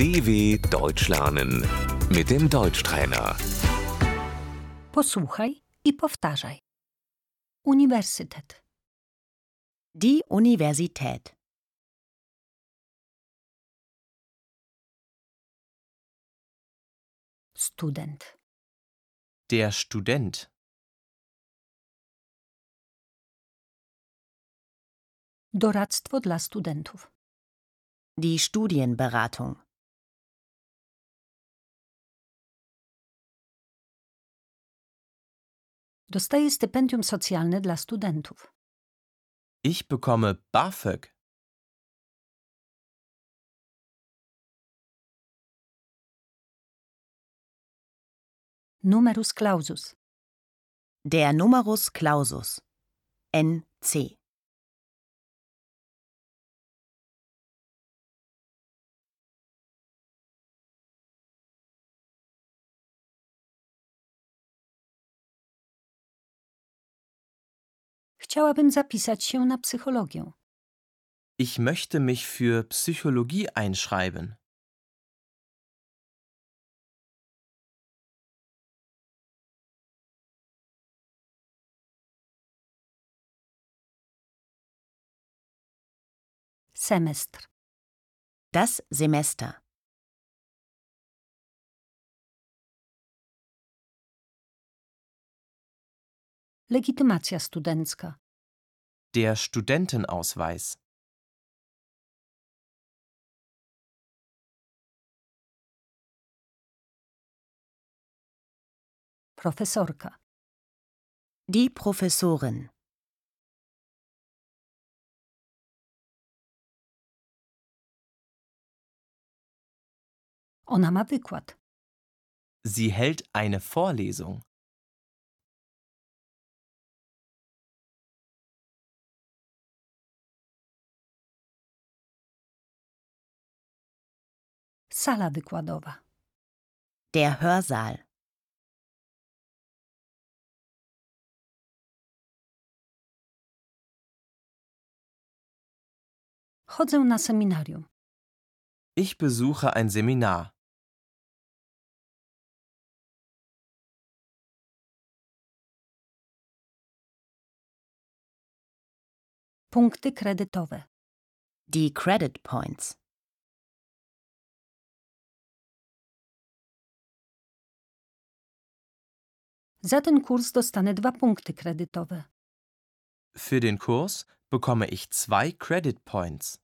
DW Deutsch lernen mit dem Deutschtrainer. Posłuchaj i powtarzaj. Uniwersytet, Die Universität. student, Der Student. doradztwo dla studentów, Die Studienberatung. Dostaje stypendium socjalne dla studentów, Ich bekomme BAföG. numerus clausus, Der Numerus Clausus. NC. Chciałabym zapisać się na psychologię, Ich möchte mich für Psychologie einschreiben. semestr, Das Semester. Legitymacja studencka, Der Studentenausweis. profesorka, Die Professorin. ona ma wykład, Sie hält eine Vorlesung. Sala wykładowa, Der Hörsaal. chodzę na seminarium, Ich besuche ein Seminar. punkty kredytowe, Die Credit Points. Za ten kurs dostanę dwa punkty kredytowe, Für den Kurs bekomme ich zwei Credit Points.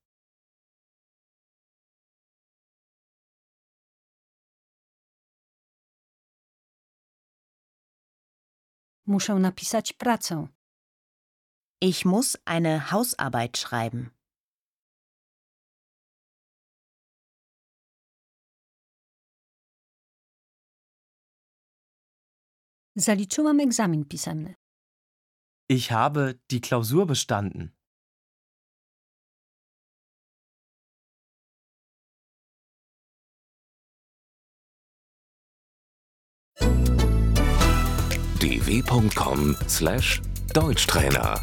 muszę napisać pracę, Ich muss eine Hausarbeit schreiben. Zaliczyłam egzamin pisemny, Ich habe die Klausur bestanden. dw.com/deutschtrainer